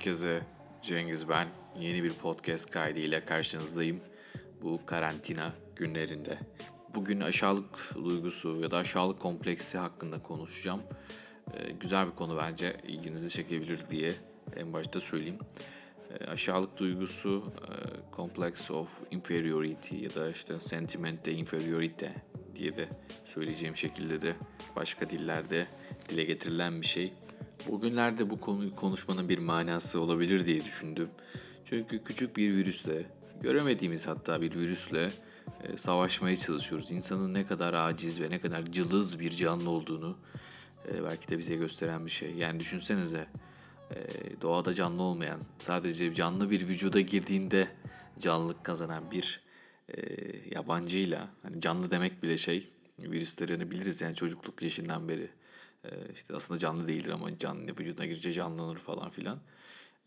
herkese. Cengiz ben. Yeni bir podcast kaydıyla karşınızdayım. Bu karantina günlerinde. Bugün aşağılık duygusu ya da aşağılık kompleksi hakkında konuşacağım. Ee, güzel bir konu bence. ilginizi çekebilir diye en başta söyleyeyim. Ee, aşağılık duygusu, e, complex of inferiority ya da işte sentiment de inferiority diye de söyleyeceğim şekilde de başka dillerde dile getirilen bir şey. Bugünlerde bu konuyu konuşmanın bir manası olabilir diye düşündüm. Çünkü küçük bir virüsle, göremediğimiz hatta bir virüsle e, savaşmaya çalışıyoruz. İnsanın ne kadar aciz ve ne kadar cılız bir canlı olduğunu e, belki de bize gösteren bir şey. Yani düşünsenize e, doğada canlı olmayan, sadece canlı bir vücuda girdiğinde canlılık kazanan bir yabancıyla, hani canlı demek bile şey, virüslerini biliriz yani çocukluk yaşından beri e, işte aslında canlı değildir ama canlı vücuduna girince canlanır falan filan.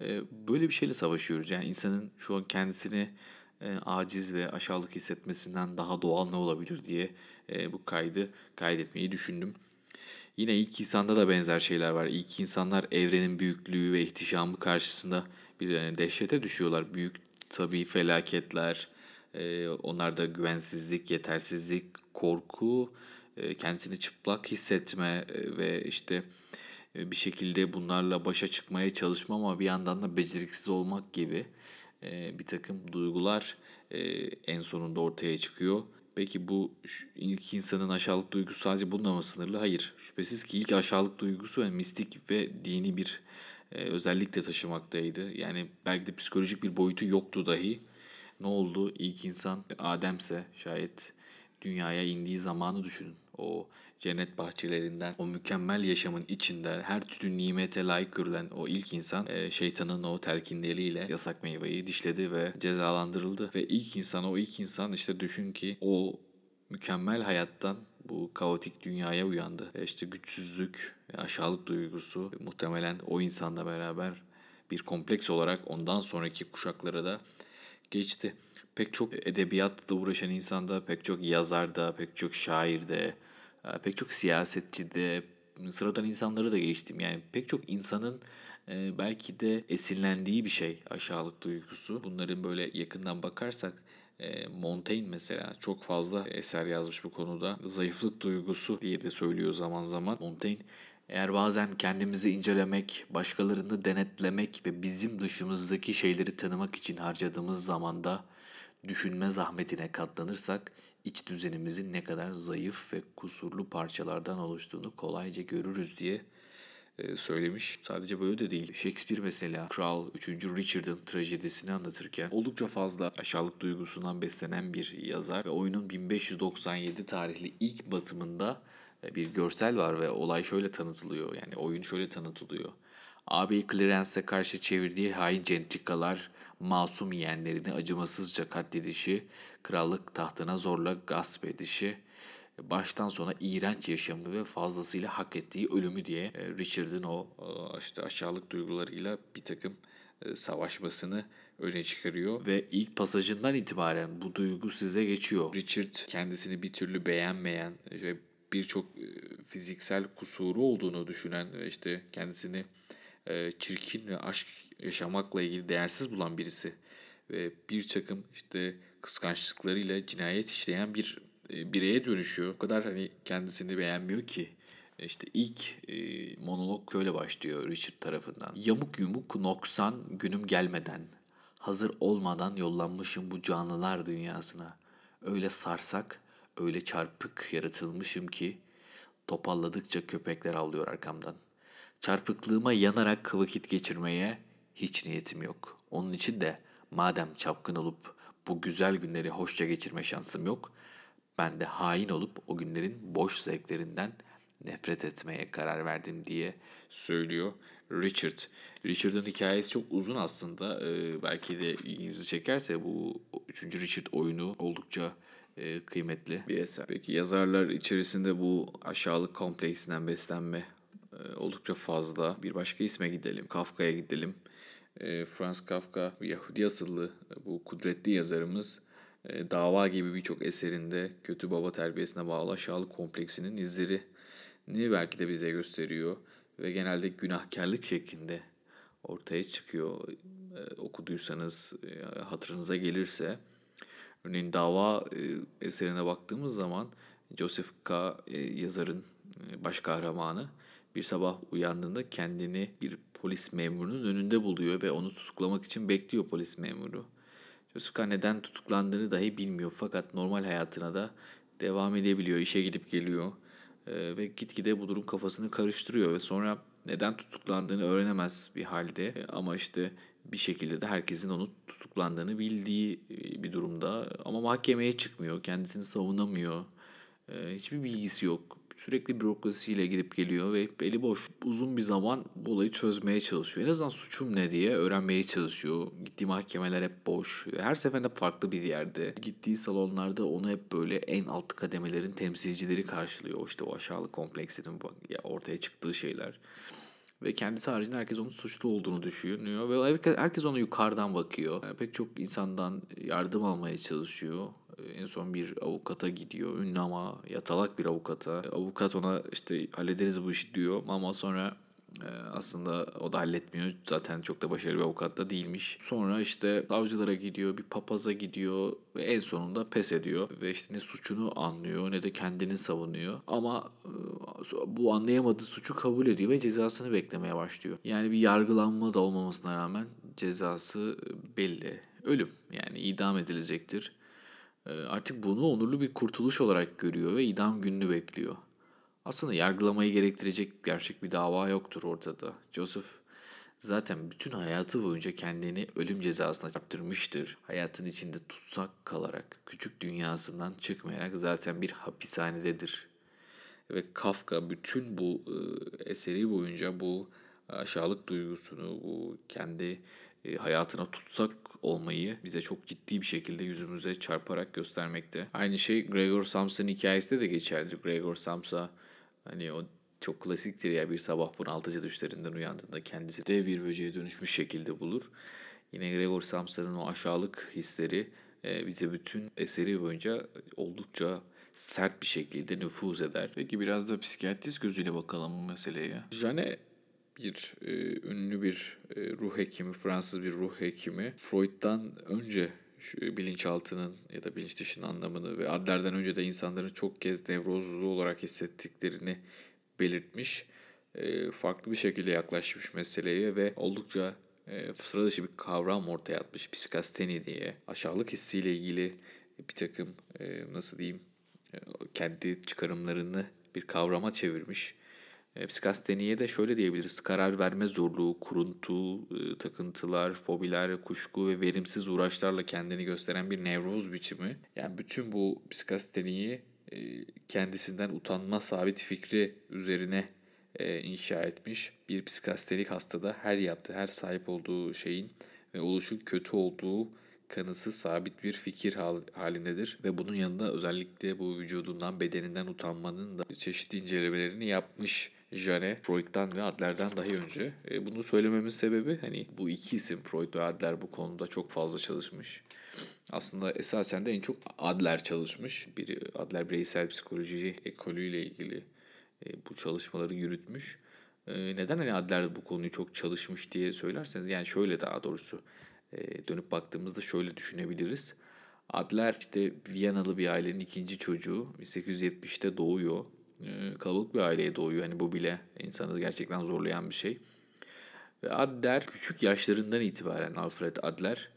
E, böyle bir şeyle savaşıyoruz. Yani insanın şu an kendisini e, aciz ve aşağılık hissetmesinden daha doğal ne olabilir diye e, bu kaydı kaydetmeyi düşündüm. Yine ilk insanda da benzer şeyler var. İlk insanlar evrenin büyüklüğü ve ihtişamı karşısında bir yani dehşete düşüyorlar. Büyük tabii felaketler, e, onlarda güvensizlik, yetersizlik, korku, e, kendisini çıplak hissetme e, ve işte e, bir şekilde bunlarla başa çıkmaya çalışma ama bir yandan da beceriksiz olmak gibi bir takım duygular en sonunda ortaya çıkıyor. Peki bu ilk insanın aşağılık duygusu sadece bununla mı sınırlı? Hayır. Şüphesiz ki ilk aşağılık duygusu yani mistik ve dini bir özellik de taşımaktaydı. Yani belki de psikolojik bir boyutu yoktu dahi. Ne oldu? İlk insan Adem'se şayet dünyaya indiği zamanı düşünün. O cennet bahçelerinden, o mükemmel yaşamın içinde her türlü nimete layık görülen o ilk insan e, şeytanın o telkinleriyle yasak meyveyi dişledi ve cezalandırıldı. Ve ilk insan, o ilk insan işte düşün ki o mükemmel hayattan bu kaotik dünyaya uyandı. E işte güçsüzlük, aşağılık duygusu muhtemelen o insanla beraber bir kompleks olarak ondan sonraki kuşaklara da geçti pek çok edebiyatla uğraşan insanda, pek çok yazarda, pek çok şairde, e, pek çok siyasetçide, sıradan insanları da geçtim. Yani pek çok insanın e, belki de esinlendiği bir şey aşağılık duygusu. Bunların böyle yakından bakarsak e, Montaigne mesela çok fazla eser yazmış bu konuda. Zayıflık duygusu diye de söylüyor zaman zaman. Montaigne eğer bazen kendimizi incelemek, başkalarını denetlemek ve bizim dışımızdaki şeyleri tanımak için harcadığımız zamanda düşünme zahmetine katlanırsak iç düzenimizin ne kadar zayıf ve kusurlu parçalardan oluştuğunu kolayca görürüz diye e, söylemiş. Sadece böyle de değil. Shakespeare mesela Kral 3. Richard'ın trajedisini anlatırken oldukça fazla aşağılık duygusundan beslenen bir yazar ve oyunun 1597 tarihli ilk batımında bir görsel var ve olay şöyle tanıtılıyor. Yani oyun şöyle tanıtılıyor. Ağabeyi Clarence'e karşı çevirdiği hain centrikalar masum yeğenlerini acımasızca katledişi, krallık tahtına zorla gasp edişi, baştan sona iğrenç yaşamı ve fazlasıyla hak ettiği ölümü diye e, Richard'ın o e, işte aşağılık duygularıyla bir takım e, savaşmasını öne çıkarıyor ve ilk pasajından itibaren bu duygu size geçiyor. Richard kendisini bir türlü beğenmeyen ve birçok fiziksel kusuru olduğunu düşünen işte kendisini çirkin ve aşk yaşamakla ilgili değersiz bulan birisi ve bir takım işte kıskançlıklarıyla cinayet işleyen bir e, bireye dönüşüyor. O kadar hani kendisini beğenmiyor ki. İşte ilk e, monolog şöyle başlıyor Richard tarafından. Yamuk yumuk noksan günüm gelmeden, hazır olmadan yollanmışım bu canlılar dünyasına. Öyle sarsak, öyle çarpık yaratılmışım ki topalladıkça köpekler avlıyor arkamdan. Çarpıklığıma yanarak vakit geçirmeye, hiç niyetim yok. Onun için de madem çapkın olup bu güzel günleri hoşça geçirme şansım yok, ben de hain olup o günlerin boş zevklerinden nefret etmeye karar verdim diye söylüyor Richard. Richard'ın hikayesi çok uzun aslında. Ee, belki de ilginizi çekerse bu 3. Richard oyunu oldukça e, kıymetli bir eser. Peki yazarlar içerisinde bu aşağılık kompleksinden beslenme e, oldukça fazla. Bir başka isme gidelim. Kafka'ya gidelim e, Franz Kafka Yahudi asıllı e, bu kudretli yazarımız e, dava gibi birçok eserinde kötü baba terbiyesine bağlı aşağılık kompleksinin izleri ni belki de bize gösteriyor ve genelde günahkarlık şeklinde ortaya çıkıyor. E, okuduysanız e, hatırınıza gelirse. Örneğin dava e, eserine baktığımız zaman Joseph K. E, yazarın e, baş kahramanı bir sabah uyandığında kendini bir polis memurunun önünde buluyor ve onu tutuklamak için bekliyor polis memuru. Joseph K. neden tutuklandığını dahi bilmiyor fakat normal hayatına da devam edebiliyor, işe gidip geliyor e, ve gitgide bu durum kafasını karıştırıyor ve sonra neden tutuklandığını öğrenemez bir halde ama işte bir şekilde de herkesin onu tutuklandığını bildiği bir durumda ama mahkemeye çıkmıyor, kendisini savunamıyor, e, hiçbir bilgisi yok sürekli bürokrasiyle gidip geliyor ve eli boş uzun bir zaman bu olayı çözmeye çalışıyor. En azından suçum ne diye öğrenmeye çalışıyor. Gittiği mahkemeler hep boş. Her seferinde farklı bir yerde. Gittiği salonlarda onu hep böyle en alt kademelerin temsilcileri karşılıyor. İşte o aşağılık kompleksinin ortaya çıktığı şeyler. Ve kendisi haricinde herkes onun suçlu olduğunu düşünüyor. Ve herkes ona yukarıdan bakıyor. Yani pek çok insandan yardım almaya çalışıyor. En son bir avukata gidiyor. Ünlü ama yatalak bir avukata. Avukat ona işte hallederiz bu işi diyor ama sonra e, aslında o da halletmiyor. Zaten çok da başarılı bir avukat da değilmiş. Sonra işte savcılara gidiyor, bir papaza gidiyor ve en sonunda pes ediyor. Ve işte ne suçunu anlıyor ne de kendini savunuyor. Ama e, bu anlayamadığı suçu kabul ediyor ve cezasını beklemeye başlıyor. Yani bir yargılanma da olmamasına rağmen cezası belli. Ölüm yani idam edilecektir. Ee, artık bunu onurlu bir kurtuluş olarak görüyor ve idam gününü bekliyor. Aslında yargılamayı gerektirecek gerçek bir dava yoktur ortada. Joseph zaten bütün hayatı boyunca kendini ölüm cezasına çarptırmıştır. Hayatın içinde tutsak kalarak, küçük dünyasından çıkmayarak zaten bir hapishanededir. Ve Kafka bütün bu e, eseri boyunca bu aşağılık duygusunu, bu kendi e, hayatına tutsak olmayı bize çok ciddi bir şekilde yüzümüze çarparak göstermekte. Aynı şey Gregor Samsa'nın hikayesinde de geçerli. Gregor Samsa hani o çok klasiktir ya bir sabah bunaltıcı düşlerinden uyandığında kendisi dev bir böceğe dönüşmüş şekilde bulur. Yine Gregor Samsa'nın o aşağılık hisleri e, bize bütün eseri boyunca oldukça sert bir şekilde nüfuz eder. Peki biraz da psikiyatrist gözüyle bakalım bu meseleye. Jane bir e, ünlü bir e, ruh hekimi, Fransız bir ruh hekimi. Freud'dan önce bilinçaltının ya da bilinç dışının anlamını ve Adler'den önce de insanların çok kez nevrozlu olarak hissettiklerini belirtmiş. E, farklı bir şekilde yaklaşmış meseleye ve oldukça e, sıra dışı bir kavram ortaya atmış psikasteni diye. Aşağılık hissiyle ilgili bir takım e, nasıl diyeyim e, kendi çıkarımlarını bir kavrama çevirmiş e, psikasteniye de şöyle diyebiliriz. Karar verme zorluğu, kuruntu, e, takıntılar, fobiler, kuşku ve verimsiz uğraşlarla kendini gösteren bir nevroz biçimi. Yani bütün bu psikasteniyi e, kendisinden utanma sabit fikri üzerine e, inşa etmiş. Bir psikastenik hastada her yaptığı, her sahip olduğu şeyin ve oluşu kötü olduğu kanısı sabit bir fikir halindedir ve bunun yanında özellikle bu vücudundan, bedeninden utanmanın da çeşitli incelemelerini yapmış Jane, Freud'dan ve Adler'den dahi önce. E, bunu söylememin sebebi hani bu iki isim Freud ve Adler bu konuda çok fazla çalışmış. Aslında esasen de en çok Adler çalışmış. Bir Adler bireysel psikoloji ekolüyle ilgili e, bu çalışmaları yürütmüş. E, neden hani Adler bu konuyu çok çalışmış diye söylerseniz yani şöyle daha doğrusu e, dönüp baktığımızda şöyle düşünebiliriz. Adler işte Viyanalı bir ailenin ikinci çocuğu 1870'te doğuyor kalabalık bir aileye doğuyor. Hani bu bile insanı gerçekten zorlayan bir şey. Ve Adler küçük yaşlarından itibaren Alfred Adler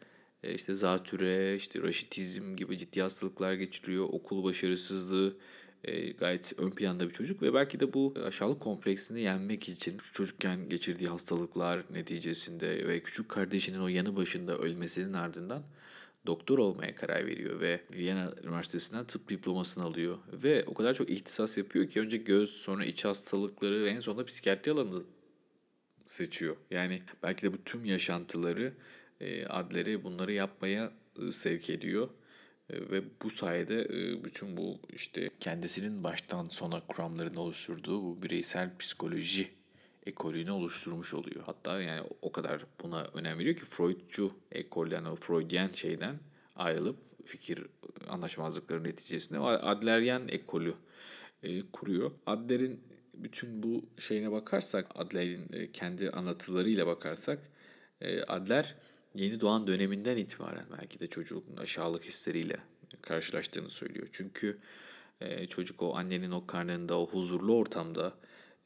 e, işte zatüre, işte raşitizm gibi ciddi hastalıklar geçiriyor. Okul başarısızlığı e, gayet ön planda bir çocuk ve belki de bu aşağılık kompleksini yenmek için çocukken geçirdiği hastalıklar neticesinde ve küçük kardeşinin o yanı başında ölmesinin ardından doktor olmaya karar veriyor ve Viyana Üniversitesi'nden tıp diplomasını alıyor. Ve o kadar çok ihtisas yapıyor ki önce göz, sonra iç hastalıkları ve en sonunda psikiyatri alanı seçiyor. Yani belki de bu tüm yaşantıları e, Adler'i bunları yapmaya e, sevk ediyor. E, ve bu sayede bütün bu işte kendisinin baştan sona kuramlarını oluşturduğu bu bireysel psikoloji ekolünü oluşturmuş oluyor. Hatta yani o kadar buna önem veriyor ki Freudcu ekolden o Freudian şeyden ayrılıp fikir anlaşmazlıkları neticesinde Adleryen ekolü e, kuruyor. Adler'in bütün bu şeyine bakarsak, Adler'in e, kendi anlatılarıyla bakarsak E, Adler yeni doğan döneminden itibaren belki de çocuğun aşağılık hisleriyle karşılaştığını söylüyor. Çünkü çocuk o annenin o karnında, o huzurlu ortamda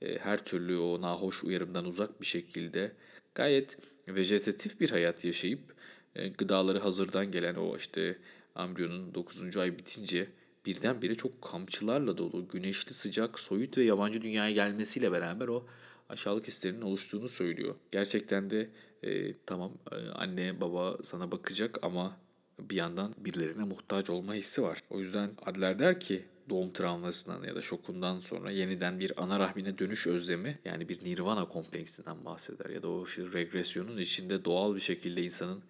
her türlü o nahoş uyarımdan uzak bir şekilde gayet vejetatif bir hayat yaşayıp e, gıdaları hazırdan gelen o işte ambriyonun 9. ay bitince birdenbire çok kamçılarla dolu, güneşli, sıcak, soyut ve yabancı dünyaya gelmesiyle beraber o aşağılık hislerinin oluştuğunu söylüyor. Gerçekten de e, tamam e, anne baba sana bakacak ama bir yandan birilerine muhtaç olma hissi var. O yüzden Adler der ki doğum travmasından ya da şokundan sonra yeniden bir ana rahmine dönüş özlemi yani bir nirvana kompleksinden bahseder ya da o işte regresyonun içinde doğal bir şekilde insanın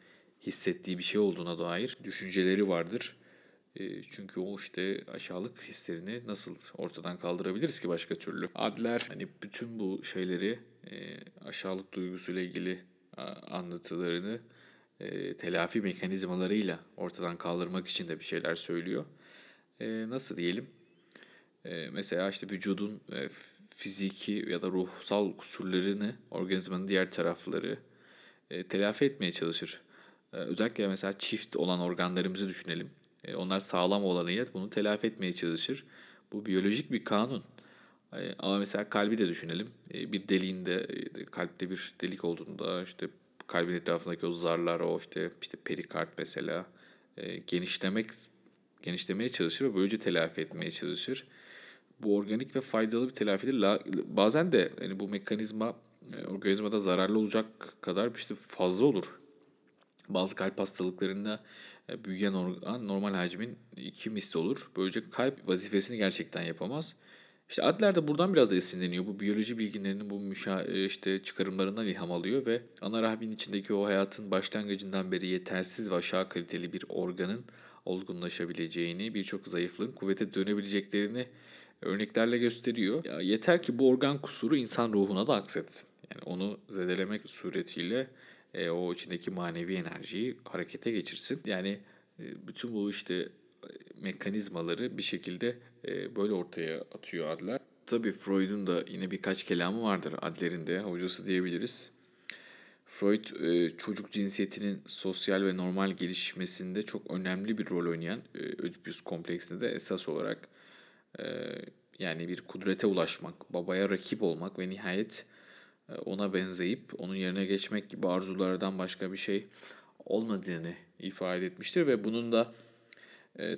hissettiği bir şey olduğuna dair düşünceleri vardır. E, çünkü o işte aşağılık hislerini nasıl ortadan kaldırabiliriz ki başka türlü? Adler hani bütün bu şeyleri e, aşağılık duygusuyla ilgili anlatılarını e, telafi mekanizmalarıyla ortadan kaldırmak için de bir şeyler söylüyor. Nasıl diyelim? mesela işte vücudun fiziki ya da ruhsal kusurlarını organizmanın diğer tarafları telafi etmeye çalışır. özellikle mesela çift olan organlarımızı düşünelim e, onlar sağlam olan heyet bunu telafi etmeye çalışır. Bu biyolojik bir kanun. E, ama mesela kalbi de düşünelim. E, bir deliğinde, kalpte bir delik olduğunda işte kalbin etrafındaki o zarlar, o işte, işte perikard mesela genişlemek genişlemeye çalışır ve böylece telafi etmeye çalışır. Bu organik ve faydalı bir telafidir. Bazen de yani bu mekanizma organizmada zararlı olacak kadar işte fazla olur. Bazı kalp hastalıklarında e, büyüyen organ normal hacmin iki misli olur. Böylece kalp vazifesini gerçekten yapamaz. İşte Adler de buradan biraz da esinleniyor. Bu biyoloji bilgilerinin bu müşa e, işte çıkarımlarından ilham alıyor ve ana rahmin içindeki o hayatın başlangıcından beri yetersiz ve aşağı kaliteli bir organın olgunlaşabileceğini, birçok zayıflığın kuvvete dönebileceklerini örneklerle gösteriyor. Ya yeter ki bu organ kusuru insan ruhuna da aksetsin. Yani onu zedelemek suretiyle e, o içindeki manevi enerjiyi harekete geçirsin. Yani e, bütün bu işte e, mekanizmaları bir şekilde e, böyle ortaya atıyor Adler. Tabii Freud'un da yine birkaç kelamı vardır Adler'in de hocası diyebiliriz. Freud e, çocuk cinsiyetinin sosyal ve normal gelişmesinde çok önemli bir rol oynayan e, Ödipus kompleksinde de esas olarak e, yani bir kudrete ulaşmak, babaya rakip olmak ve nihayet ona benzeyip onun yerine geçmek gibi arzulardan başka bir şey olmadığını ifade etmiştir ve bunun da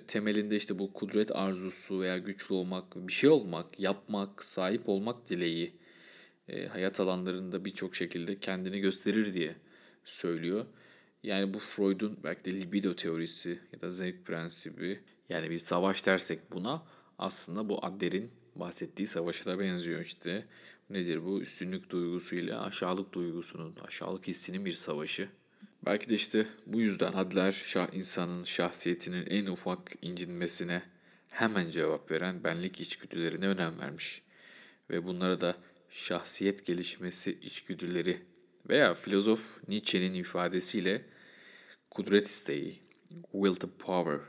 temelinde işte bu kudret arzusu veya güçlü olmak, bir şey olmak, yapmak, sahip olmak dileği e, hayat alanlarında birçok şekilde kendini gösterir diye söylüyor. Yani bu Freud'un belki de libido teorisi ya da zevk prensibi yani bir savaş dersek buna aslında bu Adler'in bahsettiği savaşa da benziyor işte. Nedir bu? Üstünlük duygusuyla aşağılık duygusunun, aşağılık hissinin bir savaşı. Belki de işte bu yüzden Adler şah insanın şahsiyetinin en ufak incinmesine hemen cevap veren benlik içgüdülerine önem vermiş. Ve bunlara da şahsiyet gelişmesi içgüdüleri veya filozof Nietzsche'nin ifadesiyle kudret isteği, will to power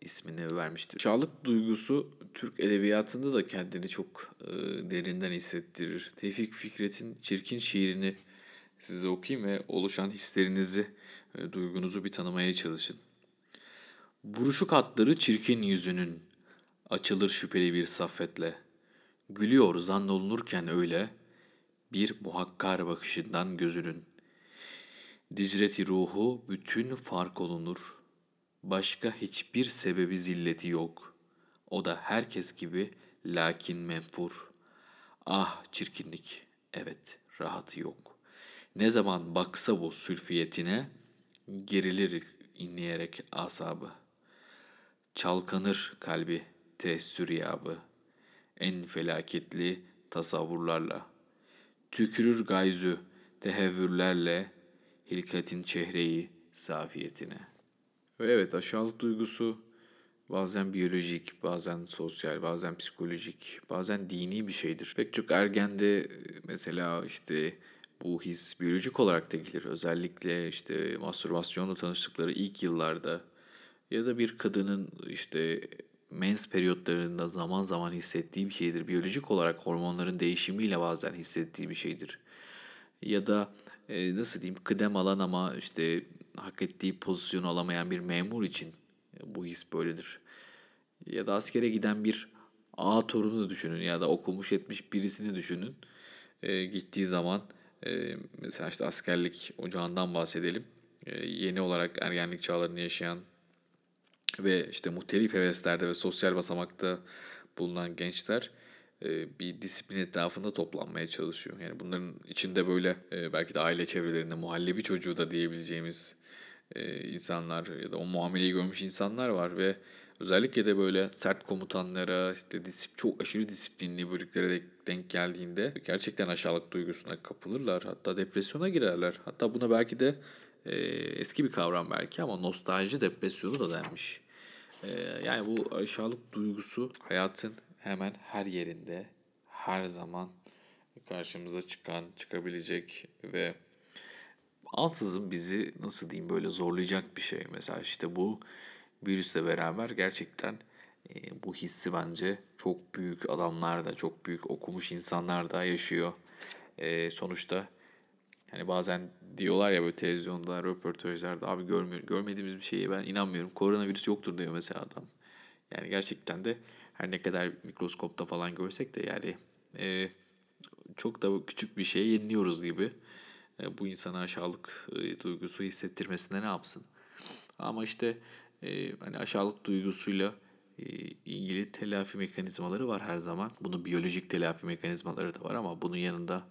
ismini vermiştir. Çağlık duygusu Türk edebiyatında da kendini çok e, derinden hissettirir. Tevfik Fikret'in Çirkin şiirini size okuyayım ve oluşan hislerinizi, e, duygunuzu bir tanımaya çalışın. Buruşuk hatları çirkin yüzünün, açılır şüpheli bir saffetle. Gülüyor zannolunurken öyle, bir muhakkar bakışından gözünün. Dicreti ruhu bütün fark olunur.'' Başka hiçbir sebebi zilleti yok. O da herkes gibi lakin menfur. Ah çirkinlik, evet rahatı yok. Ne zaman baksa bu sülfiyetine, gerilir inleyerek asabı. Çalkanır kalbi teessür yabı. En felaketli tasavvurlarla. Tükürür gayzü tehevvürlerle hilkatin çehreyi safiyetine.'' Ve evet aşağılık duygusu bazen biyolojik, bazen sosyal, bazen psikolojik, bazen dini bir şeydir. Pek çok ergende mesela işte bu his biyolojik olarak da gelir. Özellikle işte mastürbasyonla tanıştıkları ilk yıllarda ya da bir kadının işte mens periyotlarında zaman zaman hissettiği bir şeydir. Biyolojik olarak hormonların değişimiyle bazen hissettiği bir şeydir. Ya da e, nasıl diyeyim kıdem alan ama işte hak ettiği pozisyonu alamayan bir memur için bu his böyledir. Ya da askere giden bir ağa torunu düşünün ya da okumuş etmiş birisini düşünün. E, gittiği zaman e, mesela işte askerlik ocağından bahsedelim. E, yeni olarak ergenlik çağlarını yaşayan ve işte muhtelif heveslerde ve sosyal basamakta bulunan gençler e, bir disiplin etrafında toplanmaya çalışıyor. Yani bunların içinde böyle e, belki de aile çevrelerinde muhallebi çocuğu da diyebileceğimiz e, insanlar ya da o muameleyi görmüş insanlar var ve özellikle de böyle sert komutanlara işte disip, çok aşırı disiplinli bölüklere de denk geldiğinde gerçekten aşağılık duygusuna kapılırlar. Hatta depresyona girerler. Hatta buna belki de e, eski bir kavram belki ama nostalji depresyonu da denmiş. E, yani bu aşağılık duygusu hayatın hemen her yerinde her zaman karşımıza çıkan, çıkabilecek ve ansızın bizi nasıl diyeyim böyle zorlayacak bir şey. Mesela işte bu virüsle beraber gerçekten e, bu hissi bence çok büyük adamlar da, çok büyük okumuş insanlar da yaşıyor. E, sonuçta hani bazen diyorlar ya böyle televizyonda, röportajlarda abi görmüyor, görmediğimiz bir şeye ben inanmıyorum. Koronavirüs yoktur diyor mesela adam. Yani gerçekten de her ne kadar mikroskopta falan görsek de yani e, çok da küçük bir şeye yeniliyoruz gibi. E, bu insana aşağılık e, duygusu hissettirmesine ne yapsın? Ama işte e, hani aşağılık duygusuyla e, ilgili telafi mekanizmaları var her zaman. Bunun biyolojik telafi mekanizmaları da var ama bunun yanında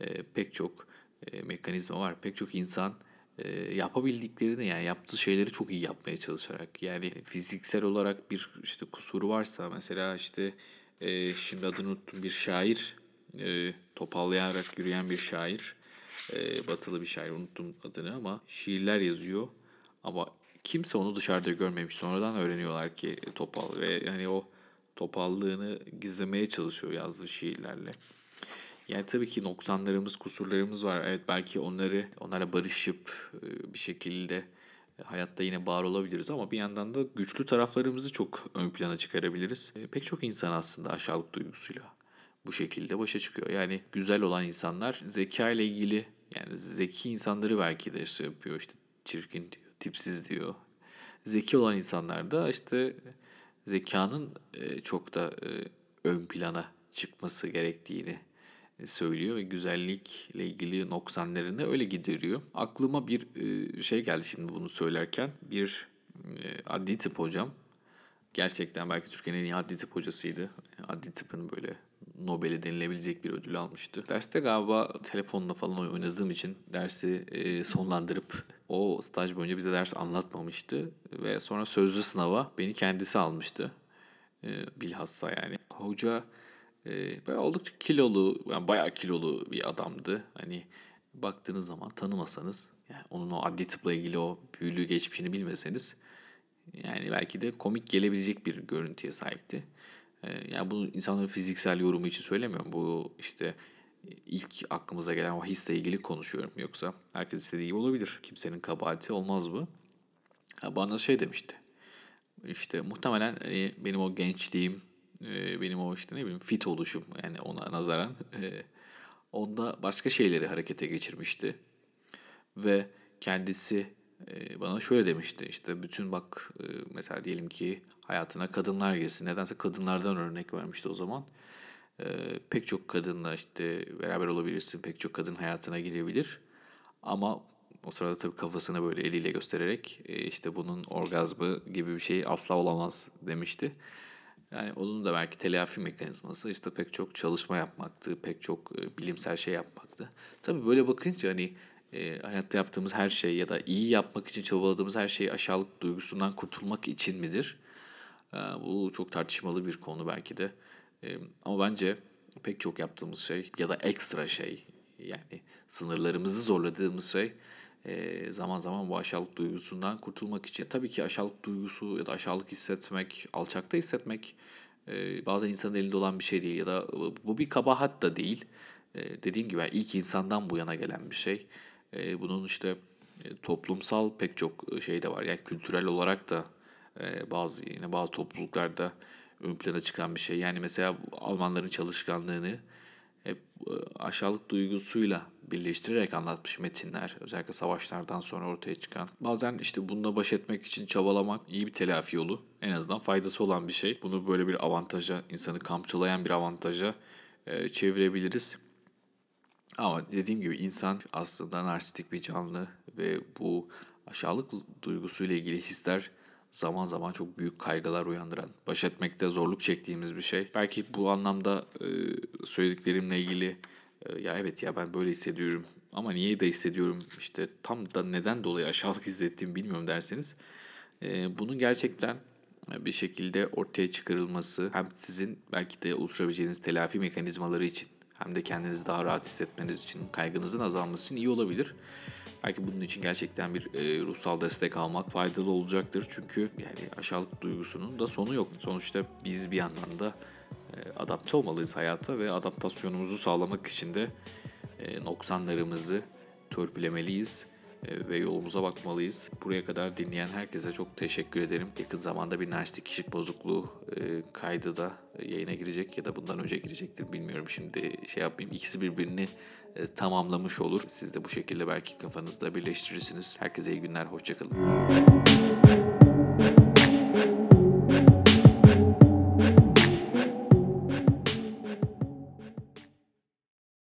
e, pek çok e, mekanizma var. Pek çok insan e, yapabildiklerini yani yaptığı şeyleri çok iyi yapmaya çalışarak yani fiziksel olarak bir işte kusuru varsa mesela işte e, şimdi adını unuttum bir şair topallayarak yürüyen bir şair batılı bir şair unuttum adını ama şiirler yazıyor ama kimse onu dışarıda görmemiş sonradan öğreniyorlar ki topal ve hani o topallığını gizlemeye çalışıyor yazdığı şiirlerle. Yani tabii ki noksanlarımız, kusurlarımız var. Evet belki onları onlara barışıp e, bir şekilde hayatta yine var olabiliriz ama bir yandan da güçlü taraflarımızı çok ön plana çıkarabiliriz. E, pek çok insan aslında aşağılık duygusuyla bu şekilde başa çıkıyor. Yani güzel olan insanlar zeka ile ilgili yani zeki insanları belki de şey yapıyor işte çirkin diyor, tipsiz diyor. Zeki olan insanlar da işte zekanın e, çok da ön plana çıkması gerektiğini söylüyor ve güzellikle ilgili noksanlarını öyle gideriyor. Aklıma bir e, şey geldi şimdi bunu söylerken. Bir e, adli tıp hocam. Gerçekten belki Türkiye'nin en iyi adli tıp hocasıydı. Adli tıpın böyle Nobel'e denilebilecek bir ödül almıştı. Derste galiba telefonla falan oynadığım için dersi e, sonlandırıp o staj boyunca bize ders anlatmamıştı. Ve sonra sözlü sınava beni kendisi almıştı. bilhassa yani. Hoca e, böyle oldukça kilolu, yani bayağı kilolu bir adamdı. Hani baktığınız zaman tanımasanız, yani onun o adli tıpla ilgili o büyülü geçmişini bilmeseniz, yani belki de komik gelebilecek bir görüntüye sahipti. E, yani bu insanların fiziksel yorumu için söylemiyorum. Bu işte ilk aklımıza gelen o hisle ilgili konuşuyorum. Yoksa herkes istediği gibi olabilir. Kimsenin kabahati olmaz bu. Bana şey demişti. İşte muhtemelen e, benim o gençliğim, e, benim o işte ne bileyim fit oluşum yani ona nazaran e, onda başka şeyleri harekete geçirmişti. Ve kendisi e, bana şöyle demişti işte bütün bak e, mesela diyelim ki hayatına kadınlar girsin. Nedense kadınlardan örnek vermişti o zaman. E, pek çok kadınla işte beraber olabilirsin. Pek çok kadın hayatına girebilir. Ama o sırada tabii kafasını böyle eliyle göstererek e, işte bunun orgazmı gibi bir şey asla olamaz demişti. Yani onun da belki telafi mekanizması işte pek çok çalışma yapmaktı, pek çok e, bilimsel şey yapmaktı. Tabii böyle bakınca hani e, hayatta yaptığımız her şey ya da iyi yapmak için çabaladığımız her şey aşağılık duygusundan kurtulmak için midir? E, bu çok tartışmalı bir konu belki de. E, ama bence pek çok yaptığımız şey ya da ekstra şey yani sınırlarımızı zorladığımız şey e, zaman zaman bu aşağılık duygusundan kurtulmak için. Tabii ki aşağılık duygusu ya da aşağılık hissetmek, alçakta hissetmek e, bazen insanın elinde olan bir şey değil ya da bu bir kabahat da değil. E, dediğim gibi ilk insandan bu yana gelen bir şey. E, bunun işte e, toplumsal pek çok şey de var. Yani kültürel olarak da e, bazı yine bazı topluluklarda ön plana çıkan bir şey. Yani mesela Almanların çalışkanlığını hep aşağılık duygusuyla birleştirerek anlatmış metinler. Özellikle savaşlardan sonra ortaya çıkan. Bazen işte bununla baş etmek için çabalamak iyi bir telafi yolu. En azından faydası olan bir şey. Bunu böyle bir avantaja, insanı kamçılayan bir avantaja e, çevirebiliriz. Ama dediğim gibi insan aslında narsistik bir canlı ve bu aşağılık duygusuyla ilgili hisler zaman zaman çok büyük kaygılar uyandıran, baş etmekte zorluk çektiğimiz bir şey. Belki bu anlamda e, söylediklerimle ilgili e, ya evet ya ben böyle hissediyorum ama niye de hissediyorum işte tam da neden dolayı aşağılık hissettiğimi bilmiyorum derseniz e, bunun gerçekten bir şekilde ortaya çıkarılması hem sizin belki de oluşturabileceğiniz telafi mekanizmaları için hem de kendinizi daha rahat hissetmeniz için, kaygınızın azalması için iyi olabilir. Belki bunun için gerçekten bir e, ruhsal destek almak faydalı olacaktır. Çünkü yani aşağılık duygusunun da sonu yok. Sonuçta biz bir yandan da e, adapte olmalıyız hayata ve adaptasyonumuzu sağlamak için de e, noksanlarımızı törpülemeliyiz e, ve yolumuza bakmalıyız. Buraya kadar dinleyen herkese çok teşekkür ederim. Yakın zamanda bir narsistik kişilik bozukluğu e, kaydı da yayına girecek ya da bundan önce girecektir bilmiyorum şimdi şey yapmayayım. İkisi birbirini e, tamamlamış olur. Siz de bu şekilde belki kafanızda birleştirirsiniz. Herkese iyi günler, hoşçakalın.